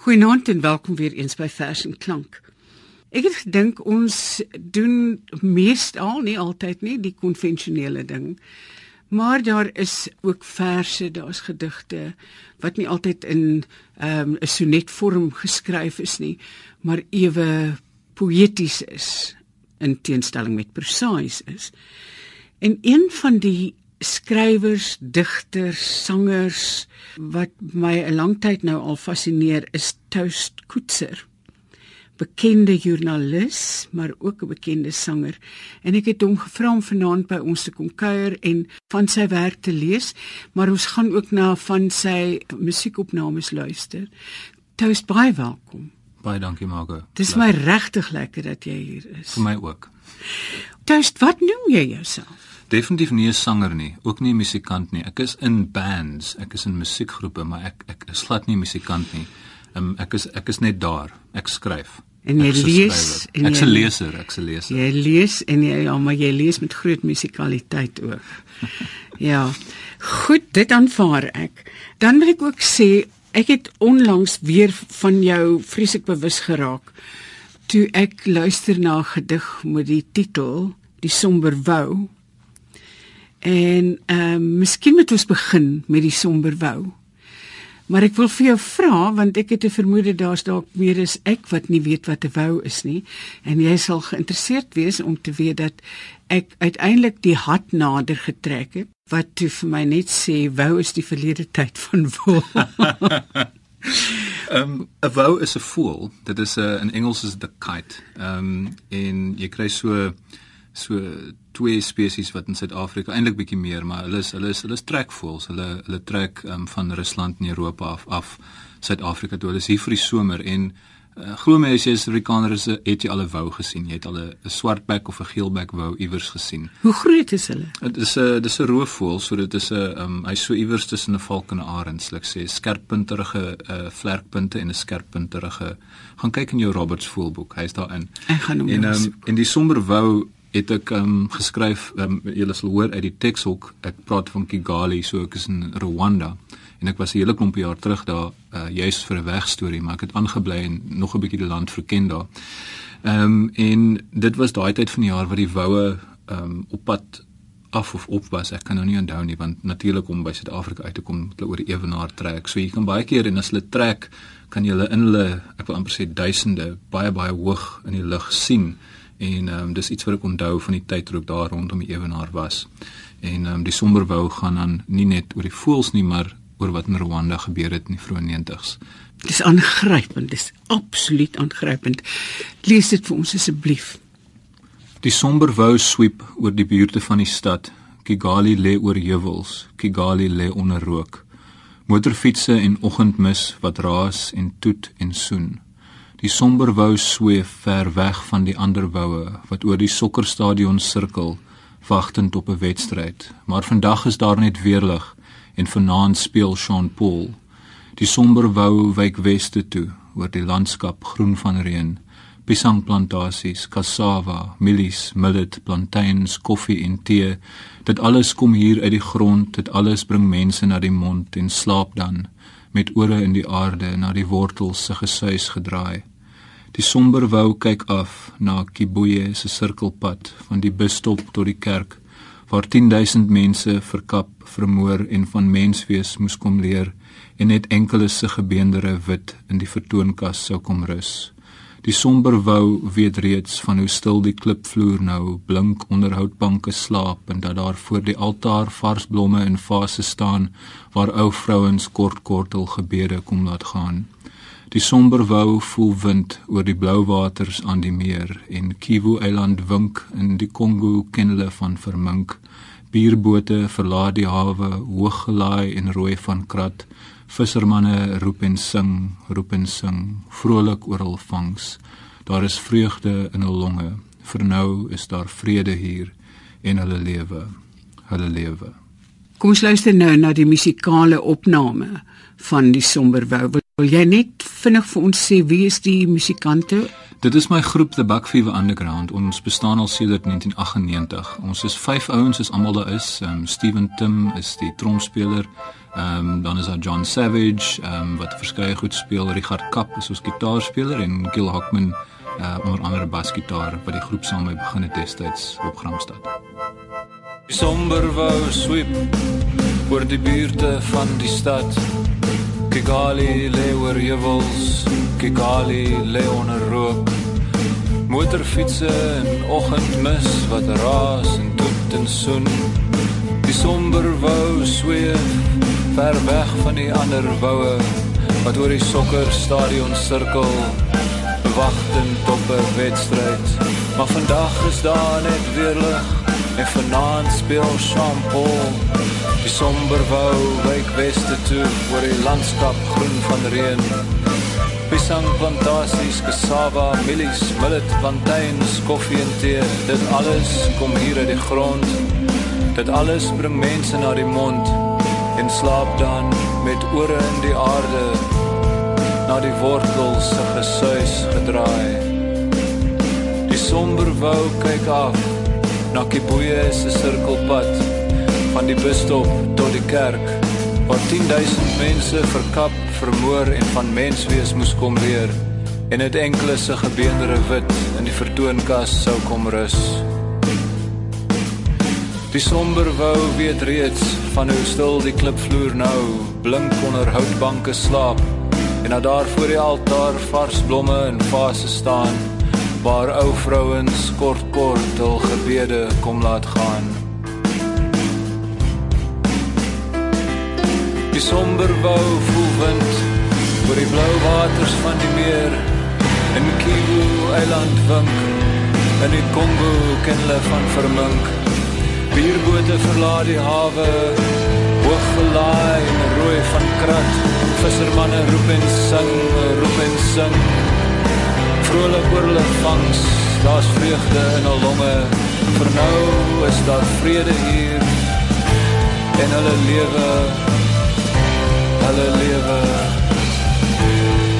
Goeienaand en welkom weer eens by Vers en Klank. Ek het gedink ons doen meestal nie altyd nie die konvensionele ding. Maar daar is ook verse, daar's gedigte wat nie altyd in ehm, 'n um, sonetvorm geskryf is nie, maar ewe poëties is in teenstelling met prosaïs is. En een van die skrywers, digters, sangers wat my 'n lang tyd nou al fascineer is Toast Koetser. Bekende joernalis, maar ook 'n bekende sanger. En ek het hom gevra om vanaand by ons te kom kuier en van sy werk te lees, maar ons gaan ook na van sy musiekopnames luister. Toast baie welkom. Baie dankie Margo. Dis my regtig lekker dat jy hier is. Vir my ook. Toast, wat noem jy jouself? Definitief nie 'n sanger nie, ook nie 'n musikant nie. Ek is in bands, ek is in musiekgroepe, maar ek ek is glad nie 'n musikant nie. Um, ek is ek is net daar. Ek skryf. En jy lees en is 'n leser, ek is 'n leser. Jy lees en jy ja, maar jy lees met groot musikaliteit ook. ja. Goed, dit aanvaar ek. Dan wil ek ook sê ek het onlangs weer van jou vreeslik bewus geraak toe ek luister na 'n gedig met die titel Die somber wou En ehm um, miskien moet ons begin met die somber wou. Maar ek wil vir jou vra want ek het 'n vermoede daar's dalk meer as ek wat nie weet wat 'n wou is nie en jy sal geïnteresseerd wees om te weet dat ek uiteindelik die hat nader getrek het wat toe vir my net sê wou is die verlede tyd van wou. Ehm um, 'n wou is 'n voël. Dit is 'n in Engels is the kite. Ehm um, en jy kry so so twee spesies wat in Suid-Afrika eintlik bietjie meer, maar hulle is hulle is hulle is trekvoëls. Hulle hulle trek um, van Rusland en Europa af af Suid-Afrika toe. Hulle is hier vir die somer en uh, glo my as jy is Afrikaner is het jy al 'n wou gesien. Jy het al 'n swartbek of 'n geelbek wou iewers gesien. Hoe groot is hulle? Dit is 'n dis 'n roofvoël, so dit is 'n um, hy's so iewers tussen 'n valk en 'n arend, sal ek sê, skerppunterige uh, vlerkpunte en 'n skerppunterige. Gaan kyk in jou Roberts voelboek, hy's daarin. Ek gaan hom en um, en die somber wou het ek um, geskryf um, julle sal hoor uit die teks ook ek praat van Kigali so ek is in Rwanda en ek was 'n hele klomp jaar terug daar uh, juis vir 'n wegstorie maar ek het aangebly en nog 'n bietjie die land verken daar. Ehm um, en dit was daai tyd van die jaar wat die woue ehm um, op pad af of op was ek kan nou nie onthou nie want natuurlik om by Suid-Afrika uit te kom hulle oor die ewenaar trek so jy kan baie keer en as hulle trek kan jy hulle in hulle ek wil amper sê duisende baie baie hoog in die lug sien en ehm um, dis iets wat ek onthou van die tyd toe ek daar rondom die ewenaar was. En ehm um, die somberwou gaan dan nie net oor die voels nie, maar oor wat in Rwanda gebeur het in die vroeë 90's. Dis aangrypend, dis absoluut aangrypend. Lees dit vir ons asseblief. Die somberwou sweep oor die buurte van die stad. Kigali lê oor heuwels, Kigali lê onder rook. Motorfietsse en oggendmis wat raas en toet en soen. Die somber wou sweef ver weg van die ander woue wat oor die sokkerstadion sirkel, wagtend op 'n wedstryd. Maar vandag is daar net weerlig en vanaand speel Sean Paul. Die somber wou wyk weste toe oor die landskap groen van reën. Pisangplantasies, cassava, mielies, millet, plantains, koffie en tee. Dit alles kom hier uit die grond, dit alles bring mense na die mond en slaap dan met ore in die aarde na die wortels se gesuis gedraai. Die somber wou kyk af na Kibuye se sirkelpad van die busstop tot die kerk waar 10000 mense verkap, vermoor en van menswees moes kom leer en net enkele se gebeendere wit in die vertoonkas sou kom rus. Die somber wou weet reeds van hoe stil die klipvloer nou blink onder houtbanke slaap en dat daar voor die altaar vars blomme in vase staan waar ou vrouens kort kortel gebede kom laat gaan. Die somber wou voel wind oor die blou waters aan die meer en Kivu eiland wink in die Kongo ken hulle van vermink. Bierbote verlaat die hawe hoog gelaai en rooi van krat. Vissermanne roep en sing, roep en sing, vrolik oral vangs. Daar is vreugde in hul longe. Vir nou is daar vrede hier en hulle lewe. Hulle lewe. Kom ons luister nou na die musikale opname van die somber wou. Wil jy net vinnig vir ons sê wie is die musikante? Dit is my groep The Buckfever Underground. Ons bestaan al sedert 1998. Ons is vyf ouens, is almal daar is. Ehm um, Steven Tim is die tromspeler. Ehm um, dan is daar John Savage, ehm um, wat verskeie goed speel. Richard Kap is ons gitaarspeler en Gil Hockman uh onder andere basgitaar wat die groep saam mee begin het destyds op Gramstad. Die somber wou sweep oor die buurte van die stad. Kigali lê oor heuwels, Kigali lê onder rook. Motorfietsse en oggendmis wat raas en toet en soen. Die somber wou sweef ver weg van die ander woue wat oor die sokkerstadion sirkel wagtend op 'n wedstryd. Maar vandag is daar net weer lig en vanaand speel Champaul. Die somber wou wyk weste toe oor die landskap groen van reën. Pisang plantasies, cassava, mielies, millet, plantains, koffie en tee. Dit alles kom hier uit die grond. Dit alles bring mense na die mond en slaap dan met ore in die aarde na die wortels se gesuis gedraai. Die somber wou kyk af na Kibuye se sirkelpad van die busstop tot die kerk waar 10000 mense verkap, vermoor en van menswees moes kom leer en dit enkele se gebeendere wit in die vertoonkas sou kom rus. Die somber wou weet reeds van hoe stil die klipvloer nou blink onder houtbanke slaap en dat daar voor die altaar vars blomme en vase staan waar ou vrouens kort kort hul gebede kom laat gaan. Die somber wou voel wind oor die blou waters van die meer in Kivu eiland wink in die Kongo ken hulle van vermink. Bierbote verlaat die hawe hooggelaai en rooi van krat vissermanne roep en sing roep en sing vrolik oor hulle vangs. Daar's vreugde in hul longe. Vir nou is daar vrede hier en hulle lewe. Hulle lewe.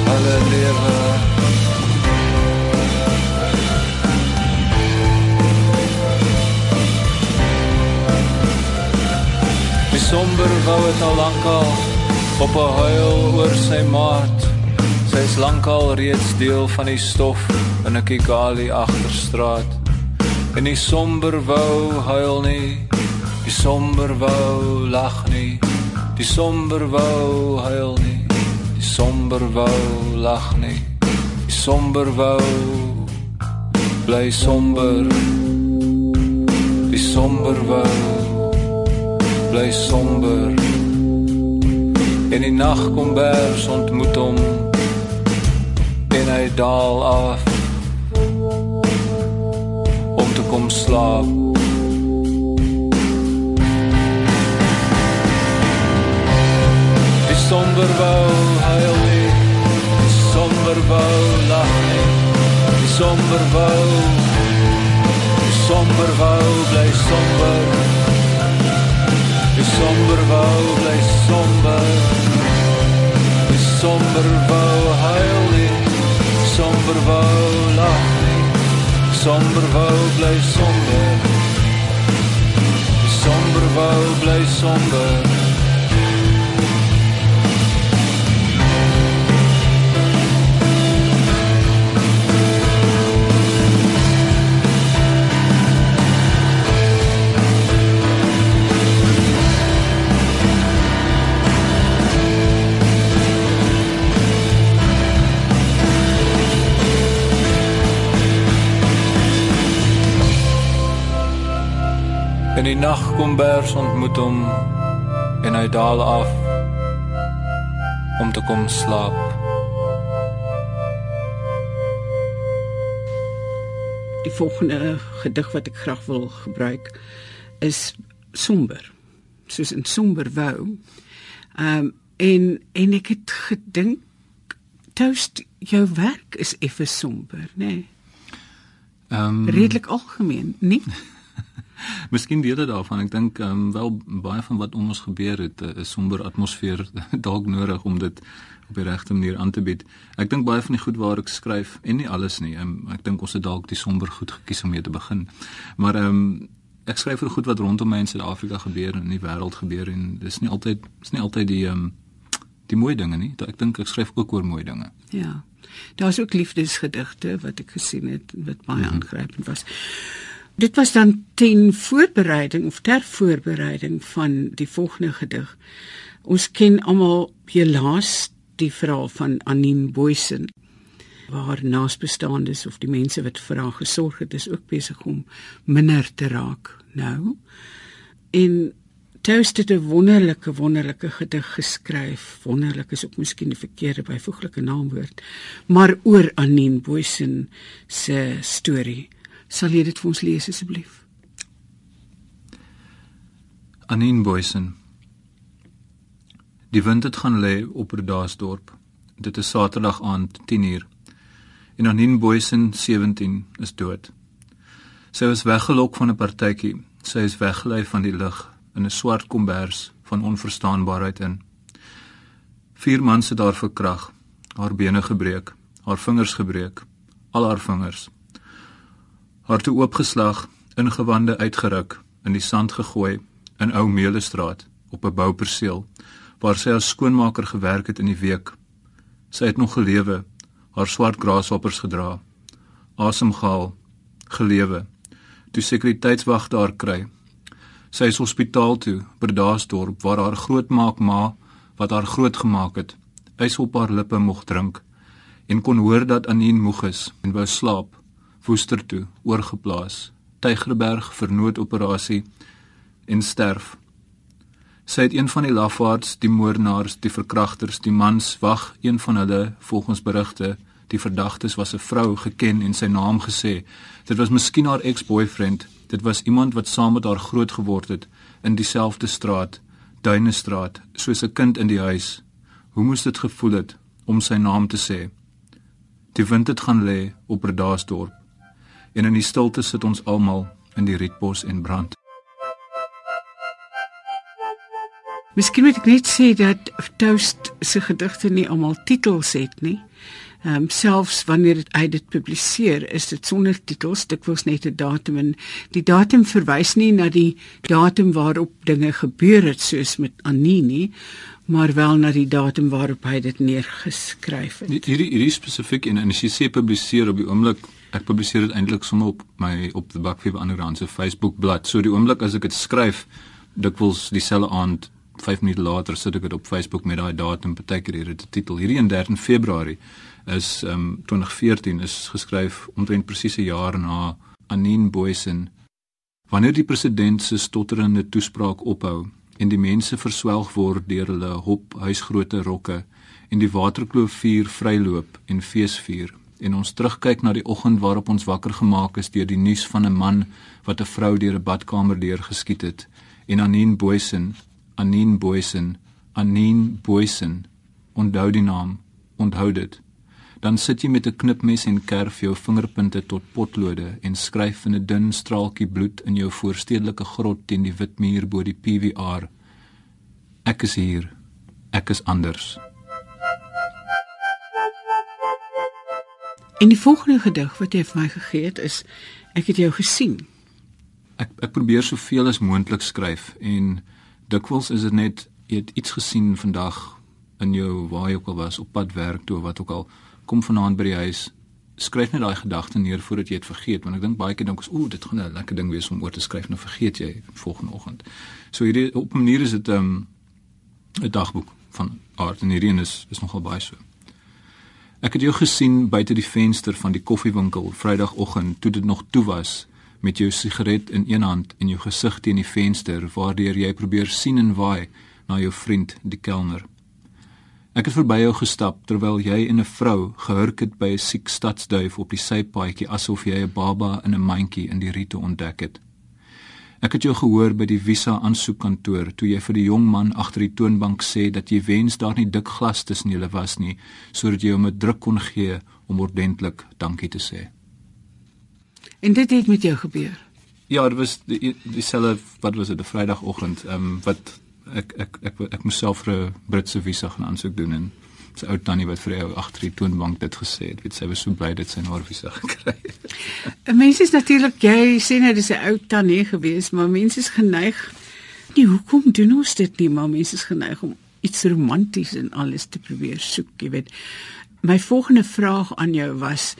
Hulle lewe. Somber wou het al lankal op 'n huil oor sy maat. Sy is lankal reeds deel van die stof in 'n Kigali agterstraat. En die somber wou huil nie, die somber wou lag nie, die somber wou huil nie, die somber wou lag nie, die somber wou bly somber, die somber wou bly somber en die nag kom bers ontmoet hom en hy daal af om te kom slaap. Die somber wou huil nie die somber wou lag nie die somber wou die somber wou bly somber Die somber wou bly somber Die somber wou wou lach nie Somber wou bly somber. Somber wou bly somber In die nag kom bers ontmoet hom en hy daal af om te kom slaap. Die volgende gedig wat ek graag wil gebruik is somber. Soos in somber wou. Ehm um, en en ek het gedink toast jou werk is effe somber, nê? Nee. Ehm um, redelik algemeen, nie? Miskien deel dit daarvan. Ek dink ehm um, wel baie van wat om ons gebeur het 'n somber atmosfeer dalk nodig om dit op die regte manier aan te bied. Ek dink baie van die goed waar ek skryf en nie alles nie. Um, ek dink ons het dalk die somber goed gekies om mee te begin. Maar ehm um, ek skryf oor goed wat rondom my in Suid-Afrika gebeur en in die wêreld gebeur en dis nie altyd dis nie altyd die ehm um, die mooi dinge nie. Ek dink ek skryf ook oor mooi dinge. Ja. Daar's ook liefdesgedigte wat ek gesien het wat baie mhm. aangrypend was. Dit was dan ten voorbereiding of ter voorbereiding van die volgende gedig. Ons ken almal helaas die verhaal van Anine Boysen waar naasbestaandes of die mense wat vir haar gesorg het is ook besig om minder te raak nou. En Toast het 'n wonderlike wonderlike gedig geskryf. Wonderlik is ook miskien die verkeerde byvoeglike naamwoord, maar oor Anine Boysen se storie. Sal jy dit vir ons lees asseblief? Anine Boysen. Die wind het gaan lê op Rodaasdorp. Dit is Saterdag aand 10uur. En Anine Boysen 17 is dood. Sy was weggelok van 'n partytjie. Sy is weggelei van die lig in 'n swart kombers van onverstaanbaarheid in. Vier mans het haar verkrag, haar bene gebreek, haar vingers gebreek, al haar vingers. Haar toe oopgeslag, ingewande uitgeruk, in die sand gegooi in ou Meelestraat op 'n bouperseel waar sy as skoonmaker gewerk het in die week. Sy het nog gelewe, haar swart grashoppers gedra, asemgehaal, gelewe. Toe sekuriteitswagte haar kry, Sy is hospitaal toe, Berdaasdorp, waar haar grootmaak ma wat haar grootgemaak het, ys op haar lippe moeg drink en kon hoor dat Anien moeg is en wou slaap, woester toe, oorgeplaas, Tygerberg vir noodoperasie en sterf. Sy het een van die lafaards, die moordenaars, die verkragters, die mans wag, een van hulle volgens berigte Die verdagtes was 'n vrou geken en sy naam gesê. Dit was miskien haar ex-boyfriend Dit was iemand wat saam met haar groot geword het in dieselfde straat, Duinestraat, soos 'n kind in die huis. Hoe moes dit gevoel het om sy naam te sê? Die wind het gaan lê op Redaasdorp. En in die stilte sit ons almal in die rietbos en brand. Miskien moet ek net sê dat Toast se gedigte nie almal titels het nie. Ehm um, selfs wanneer dit uit dit publiseer, is dit sonder titels, dit was net 'n datum en die datum verwys nie na die datum waarop dinge gebeur het soos met Anini, maar wel na die datum waarop hy dit neergeskryf het. Hierdie hierdie spesifiek en as jy sê publiseer op die oomblik Ek publiseer dit eintlik sommer op my op die Bakfever Underground se Facebook bladsy. So die oomblik as ek dit skryf, dikwels dieselfde aand, 5 minute later sit ek dit op Facebook met daai datum, partykeer hier dit titel. Hierdie 13 Februarie is um, 2014 is geskryf omtrent presies 'n jaar na Anine Boysen. Wanneer die president se stotterende toespraak ophou en die mense verswelg word deur hulle hop huisgrootte rokke en die waterkloof vuur vryloop en feesvier en ons terugkyk na die oggend waarop ons wakker gemaak is deur die nuus van 'n man wat 'n vrou deur 'n badkamer deur geskiet het en Anine Boysen Anine Boysen Anine Boysen onthou die naam onthou dit dan sit jy met 'n knipmes en kerf jou vingerpunte tot potlode en skryf in 'n dun straaltjie bloed in jou voorstedelike grot teen die wit muur bo die PVR. Ek is hier. Ek is anders. En die volgende gedig wat jy vir my gegee het is ek het jou gesien. Ek ek probeer soveel as moontlik skryf en dikwels is dit net jy het iets gesien vandag in jou waar jy ook al was op pad werk toe of wat ook al kom vanaand by die huis, skryf net daai gedagte neer voordat jy dit vergeet, want ek dink baie keer dink ons, ooh, dit gaan 'n lekker ding wees om oor te skryf, nou vergeet jy volgende oggend. So hierdie op 'n manier is dit 'n um, dagboek van aard en hierdie is is nogal baie so. Ek het jou gesien buite die venster van die koffiewinkel Vrydagoggend toe dit nog toe was met jou sigaret in een hand en jou gesig teen die venster waardeur jy probeer sien en waai na jou vriend die kelner. Ek het verby jou gestap terwyl jy en 'n vrou gehurk het by 'n siek stadsduif op die sypaadjie asof jy 'n baba in 'n mandjie in die riete ontdek het. Ek het jou gehoor by die visa aansoekkantoor toe jy vir die jong man agter die toonbank sê dat jy wens daar nie dik glas tussen julle was nie sodat jy hom 'n druk kon gee om ordentlik dankie te sê. En dit het met jou gebeur. Ja, dit was die dieselfde wat was dit 'n Vrydagoggend, ehm um, wat ek ek ek ek, ek myself vir 'n Britse visa gaan aansoek doen en sy ou tannie wat vir jou agter die toonbank dit gesê het, weet sy was so bly dit sy haar visa gekry het. mense is natuurlik jy sê nou dis 'n ou tannie gewees, maar mense is geneig nie hoekom doen ons dit nie, maar mense is geneig om iets romanties en alles te probeer soek, jy weet. My volgende vraag aan jou was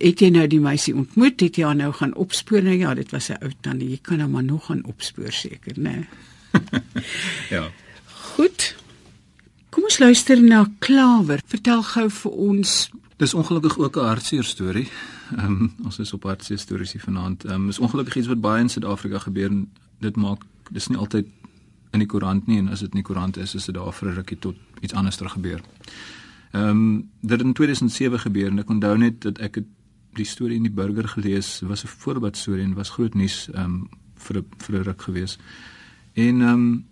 het jy nou die meisie ontmoet? Het jy haar nou gaan opspoor? Nou ja, dit was 'n ou tannie. Jy kan hom maar nog gaan opspoor seker, né? Nee. ja. Goed. Kom ons luister na Klawer. Vertel gou vir ons. Dis ongelukkig ook 'n hartseer storie. Ehm um, ons is op hartseer stories hier vanaand. Ehm um, is ongelukkig iets wat baie in Suid-Afrika gebeur en dit maak dis nie altyd in die koerant nie en as dit in die koerant is, is dit daar vir 'n rukkie tot iets anders ter gebeur. Ehm um, dit het in 2007 gebeur en ek onthou net dat ek het die storie in die burger gelees. Dit was 'n voorbeeld storie en was groot nuus ehm um, vir 'n vir 'n ruk gewees. En ehm um,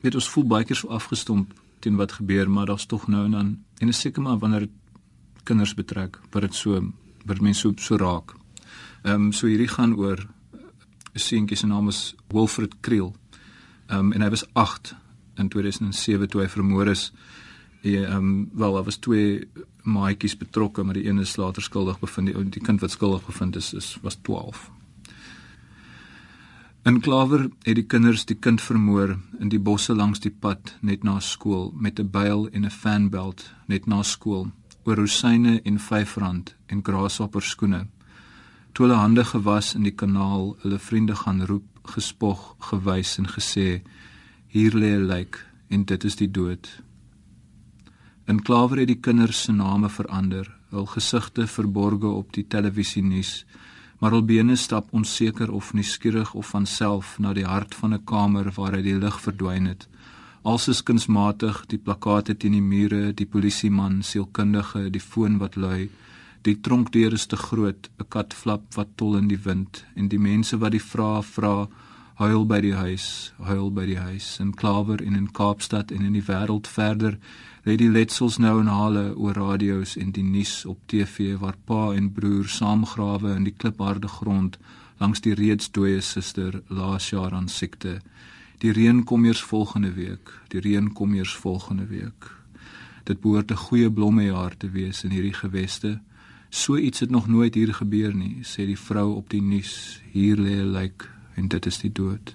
weet ons voel baie keer so afgestomp teen wat gebeur, maar daar's tog nou en dan en is seker maar wanneer kinders betrek, wat dit so wat mense so so raak. Ehm um, so hierdie gaan oor 'n seentjie se naam is Wilfred Kriel. Ehm um, en hy was 8 in 2007 toe hy vermoor is. Ehm um, wel, daar was twee maatjies betrokke, maar die een is later skuldig bevind. Die, die kind wat skuldig bevind is, is was 12. In Klawer het die kinders die kind vermoor in die bosse langs die pad net na skool met 'n byl en 'n fanbelt net na skool oor rosyne en R5 en grashopper skoene. Toe hulle hande gewas in die kanaal, hulle vriende gaan roep, gespog, gewys en gesê: "Hier lê 'n lijk en dit is die dood." In Klawer het die kinders se name verander, hul gesigte verborge op die televisie nuus maar Albene stap onseker of nuuskierig of van self na die hart van 'n kamer waar hy die lig verdwyn het. Als is kunsmatig die plakate teen die mure, die polisieman, sielkundige, die foon wat lui. Die tronkdeur is te groot, 'n kat flap wat tol in die wind en die mense wat die vrae vra, huil by die huis, huil by die huis in Klawer en in Kaapstad en in die wêreld verder lê die letsels nou in hale oor radio's en die nuus op TV waar pa en broer saamgrawe in die klipharde grond langs die reeds dooie suster laas jaar aan siekte. Die reën kom eers volgende week, die reën kom eers volgende week. Dit behoort 'n goeie blommejaar te wees in hierdie geweste. So iets het nog nooit hier gebeur nie, sê die vrou op die nuus. Hier lê 'n lijk en dit is die dood.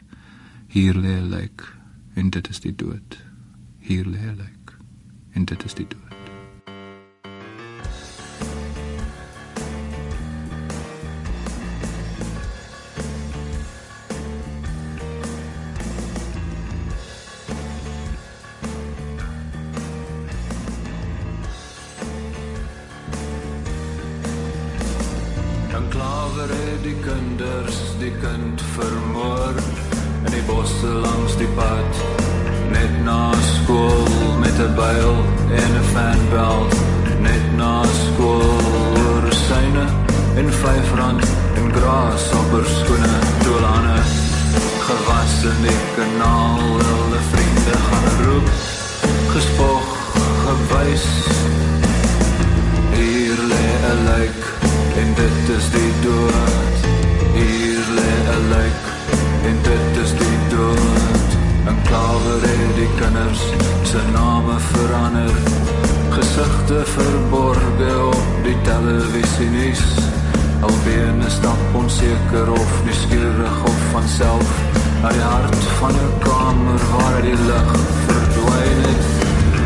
Hier lê 'n lijk en dit is die dood. Hier lê 'n lijk en dit is die dood. die kinders die kind vermoor in die bosse langs die pad net na skool met 'n byl en 'n fanbelt net na skool syne en vyf rand en gras haar skoene. Toelane gewas in die kanaal hulle vriende gaan roep. Gespog gewys. Hier lê 'n lijk en dit is die dood. Hier lê 'n lijk en klawer het die kinders se name verander. Gesigte verborge op die televisie nuus albeen dan onseker of nuuskierig of van self na die hart van 'n kamer waar die lig verdwyn het.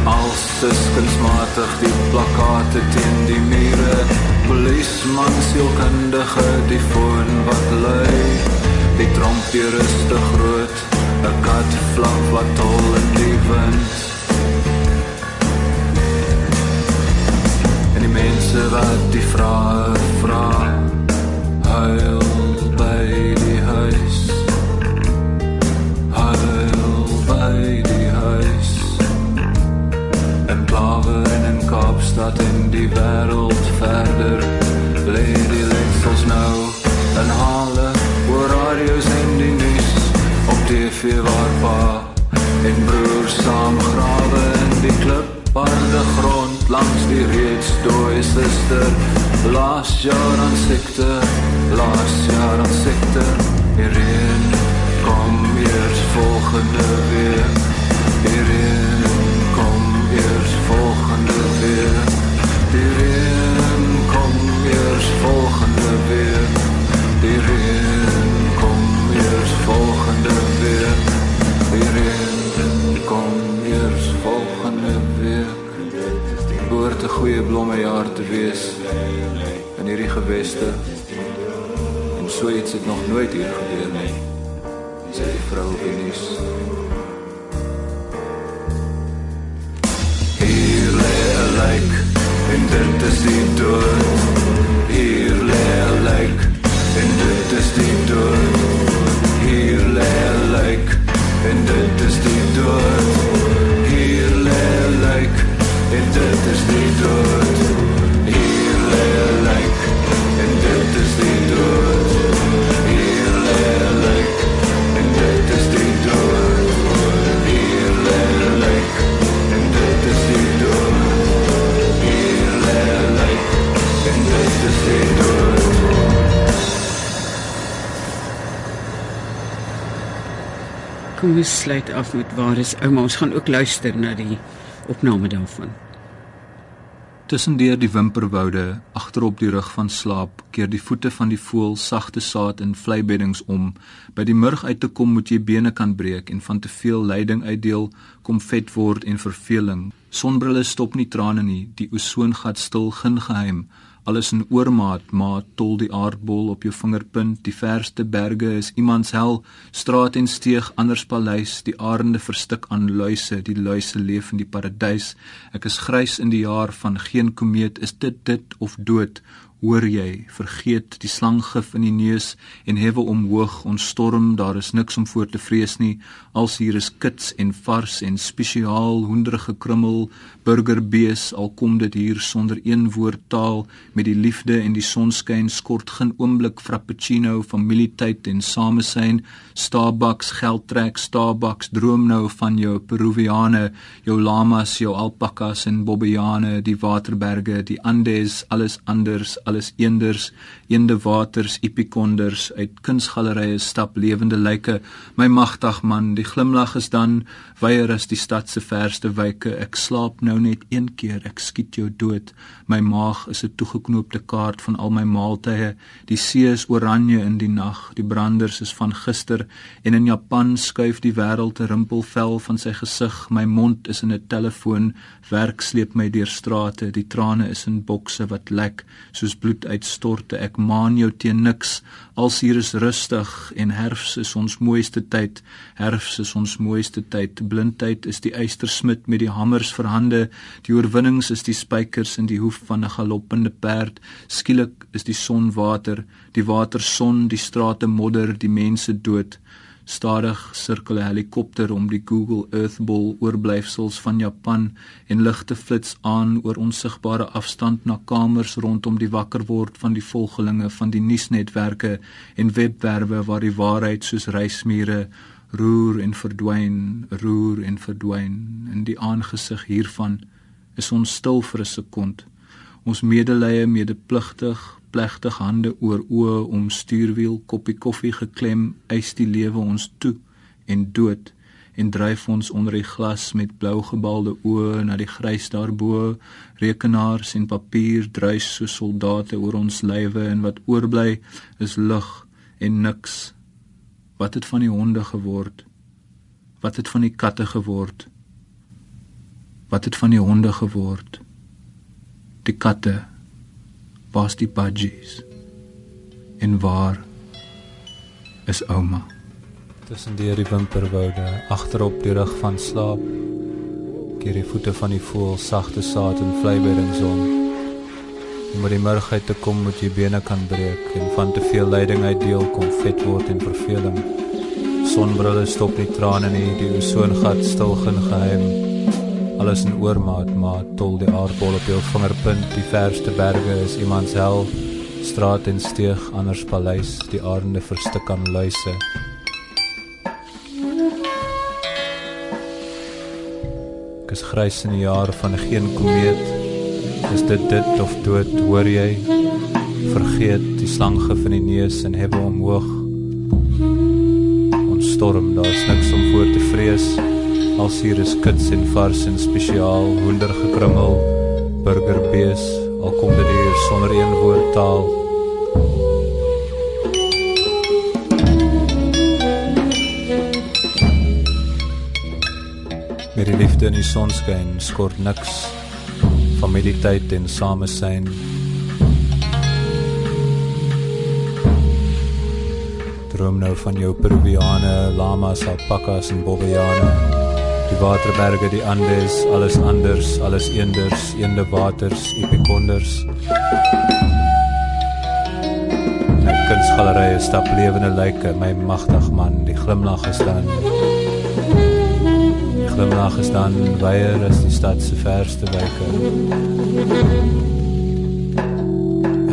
Als skunsmatig die plakate teen die mure polisman sielkundige die foon wat lui. Die trompeur is te groot 'n kat flap wat tol in die wind en die mense wat die vrae vra huil by die huis. Huil by die huis. En klawe in 'n Kaapstad in die wêreld verder die letsels nou en hale TV waar pa en broer saam grawe in die klip aan die grond langs die reeds dooie suster laas jaar aan siekte laas jaar aan siekte Die reën kom eers volgende week. Die reën kom eers volgende week. Die reën kom eers volgende week. Die reën goeie blomme jaar te wees in hierdie geweste. En so iets het nog nooit hier gebeur nie. Sê die vrou op die nuus. Hier lê 'n lijk en dit is die dood. Hier lê 'n lijk en dit is die dood. Hier lê 'n lijk en dit is die dood. Hier lê 'n lijk en dit is die ons sluit af met waar is ouma. Ons gaan ook luister na die opname daarvan. Tussendeur die wimperwoude, agterop die rug van slaap, keer die voete van die voël sagte saad in vleibeddings om. By die murg uit te kom moet jy bene kan breek en van te veel lyding uitdeel, kom vet word en verveling. Sonbrille stop nie trane nie, die ozongat stil geen geheim. Alles in oormaat, maar tol die aardbol op jou vingerpunt, die verste berge is iemands hel, straat en steeg anders paleis, die arende verstik aan luise, die luise leef in die paradys. Ek is grys in die jaar van geen komeet, is dit dit of dood? Hoor jy, vergeet die slanggif in die neus en hewe omhoog, ons storm, daar is niks om voor te vrees nie. Als hier is kits en vars en spesiaal hoenderige krummel, burgerbees, al kom dit hier sonder een woord taal, met die liefde en die sonskyn skort geen oomblik frappuccino, familietyd en samesyn, Starbucks geldtrek, Starbucks droom nou van jou Peruviane, jou lamas, jou alpakas en bobbejaane, die waterberge, die Andes, alles anders, alles alles eenders eende waters, epikonders uit kunsgalerye stap lewende lyke. My magtig man, die glimlag is dan weier as die stad se verste wyke. Ek slaap nou net een keer, ek skiet jou dood. My maag is 'n toegeknoopte kaart van al my maaltye. Die see is oranje in die nag, die branders is van gister en in Japan skuif die wêreld 'n rimpelvel van sy gesig. My mond is in 'n telefoon, werk sleep my deur strate, die trane is in bokse wat lek soos bloed uitstorte. Ek maan jou teen niks. Als hier is rustig en herfs is ons mooiste tyd. Herfs is ons mooiste tyd. Blindheid is die eystersmid met die hamers vir hande. Die oorwinnings is die spykers in die hoef van 'n galoppende perd. Skielik is die son water, die water son, die strate modder, die mense dood. Stadig sirkel 'n helikopter om die Google Earth bol oorblyfsels van Japan en ligte flits aan oor onsigbare afstand na kamers rondom die wakker word van die volgelinge van die nuusnetwerke en webwerwe waar die waarheid soos reismure roer en verdwyn, roer en verdwyn. In die aangesig hiervan is ons stil vir 'n sekond. Ons medelee medepligtig, plegtig hande oor oë om stuurwiel, koppie koffie geklem, eis die lewe ons toe en dood en dryf ons onder die glas met blou gebalde oë na die grys daarbo. Rekenaars en papier druis so soldate oor ons lywe en wat oorbly is lug en niks. Wat het van die honde geword? Wat het van die katte geword? Wat het van die honde geword? Die katte. Waar's die budgies? En waar is ouma? Tussen die wimperwoude, agterop die rug van slaap, keer die voete van die voël sagte saad en om. Om by die murg uit te kom moet jy bene kan breek en van te veel lyding uitdeel kom vet word en verveling. Sonbrille stop nie trane nie, die ozongat stil geen geheim. Alles in oormaat, maar tol die aardbol op jou vingerpunt, die verste berge is iemands hel. Straat en steeg anders paleis, die aarde verstik aan luise. Ek is grys in die jaar van geen komeet. Is dit dit of dood, hoor jy? Vergeet die slanggif in die neus en hebbe omhoog. storm, daar's niks om voor te vrees. Als hier is kits en vars en spesiaal, hoender gekrummel, burgerbees, al kom dit hier sonder een woord taal. Met die liefde in die sonskyn skort niks familietyd en samesyn. Droom nou van jou Peruviane, lamas, alpakas en bobbejane. Die waterberge, die Andes, alles anders, alles eenders, eende waters, epikonders. My kunsgalery stap lewende lyke, my magtig man, die glimlag is dan glimlag is dan weier as die stad se verste wyke.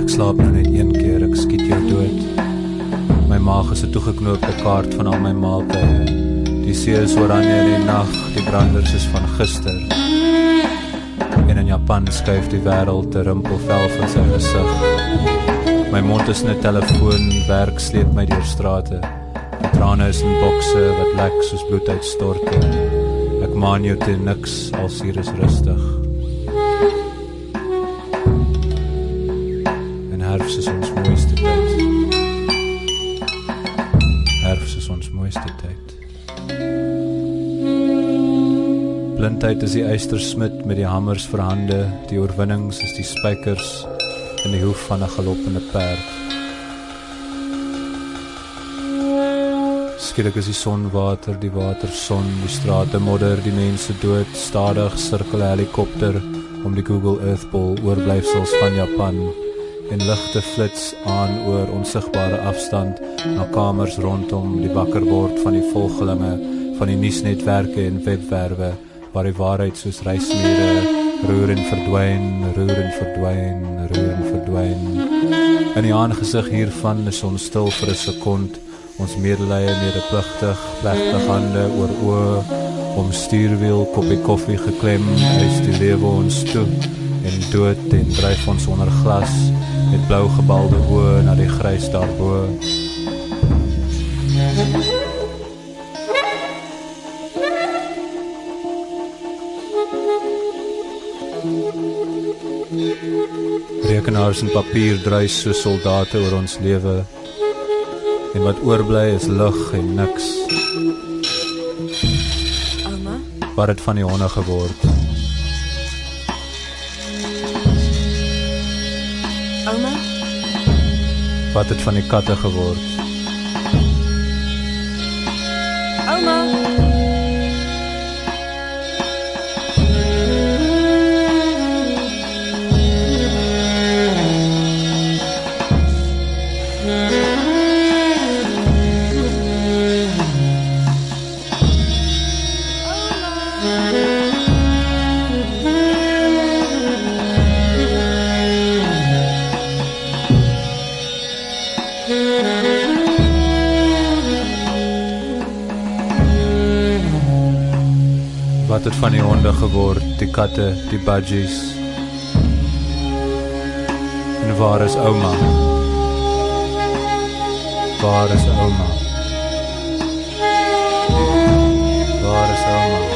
Ek slaap nou net een keer, ek skiet jou dood. My maag is 'n toegeknoopte kaart van al my maaltye. Die see is oranje in die nag, die branders is van gister. En in Japan skuif die wêreld 'n rimpelvel van sy gesig. My mond is 'n telefoon, werk sleep my deur strate. Trane is in bokse wat lek soos bloed uitstorte. Ek maan jou te niks als hier is rustig. Blindheid is die eystersmid met die hamers vir hande, die oorwinnings is die spykers in die hoef van 'n galoppende perd. skielik is die son water, die water son, die strate modder, die mense dood, stadig sirkel helikopter om die Google Earth bol oorblyfsels van Japan en ligte flits aan oor onsigbare afstand na kamers rondom die wakker word van die volgelinge van die nuusnetwerke en webwerwe waar die waarheid soos reismure roer en verdwyn, roer en verdwyn, roer en verdwyn. In die aangesig hiervan is ons stil vir 'n sekond. Ons medelee medepligtig plegtig hande oor oë om stuurwiel koppie koffie geklem is die lewe ons toe. En dood en dryf ons onder glas met blou gebalde oë na die grys daarbo Rekenaars en papier dryf so soldate oor ons lewe En wat oorbly is lug en niks. Ouma, wat het van die honde geword? ouma, Wat het van die katte geword? Wat het van die honde geword? Die katte, die budgies. En waar is ouma? Waar is ouma? Waar is ouma?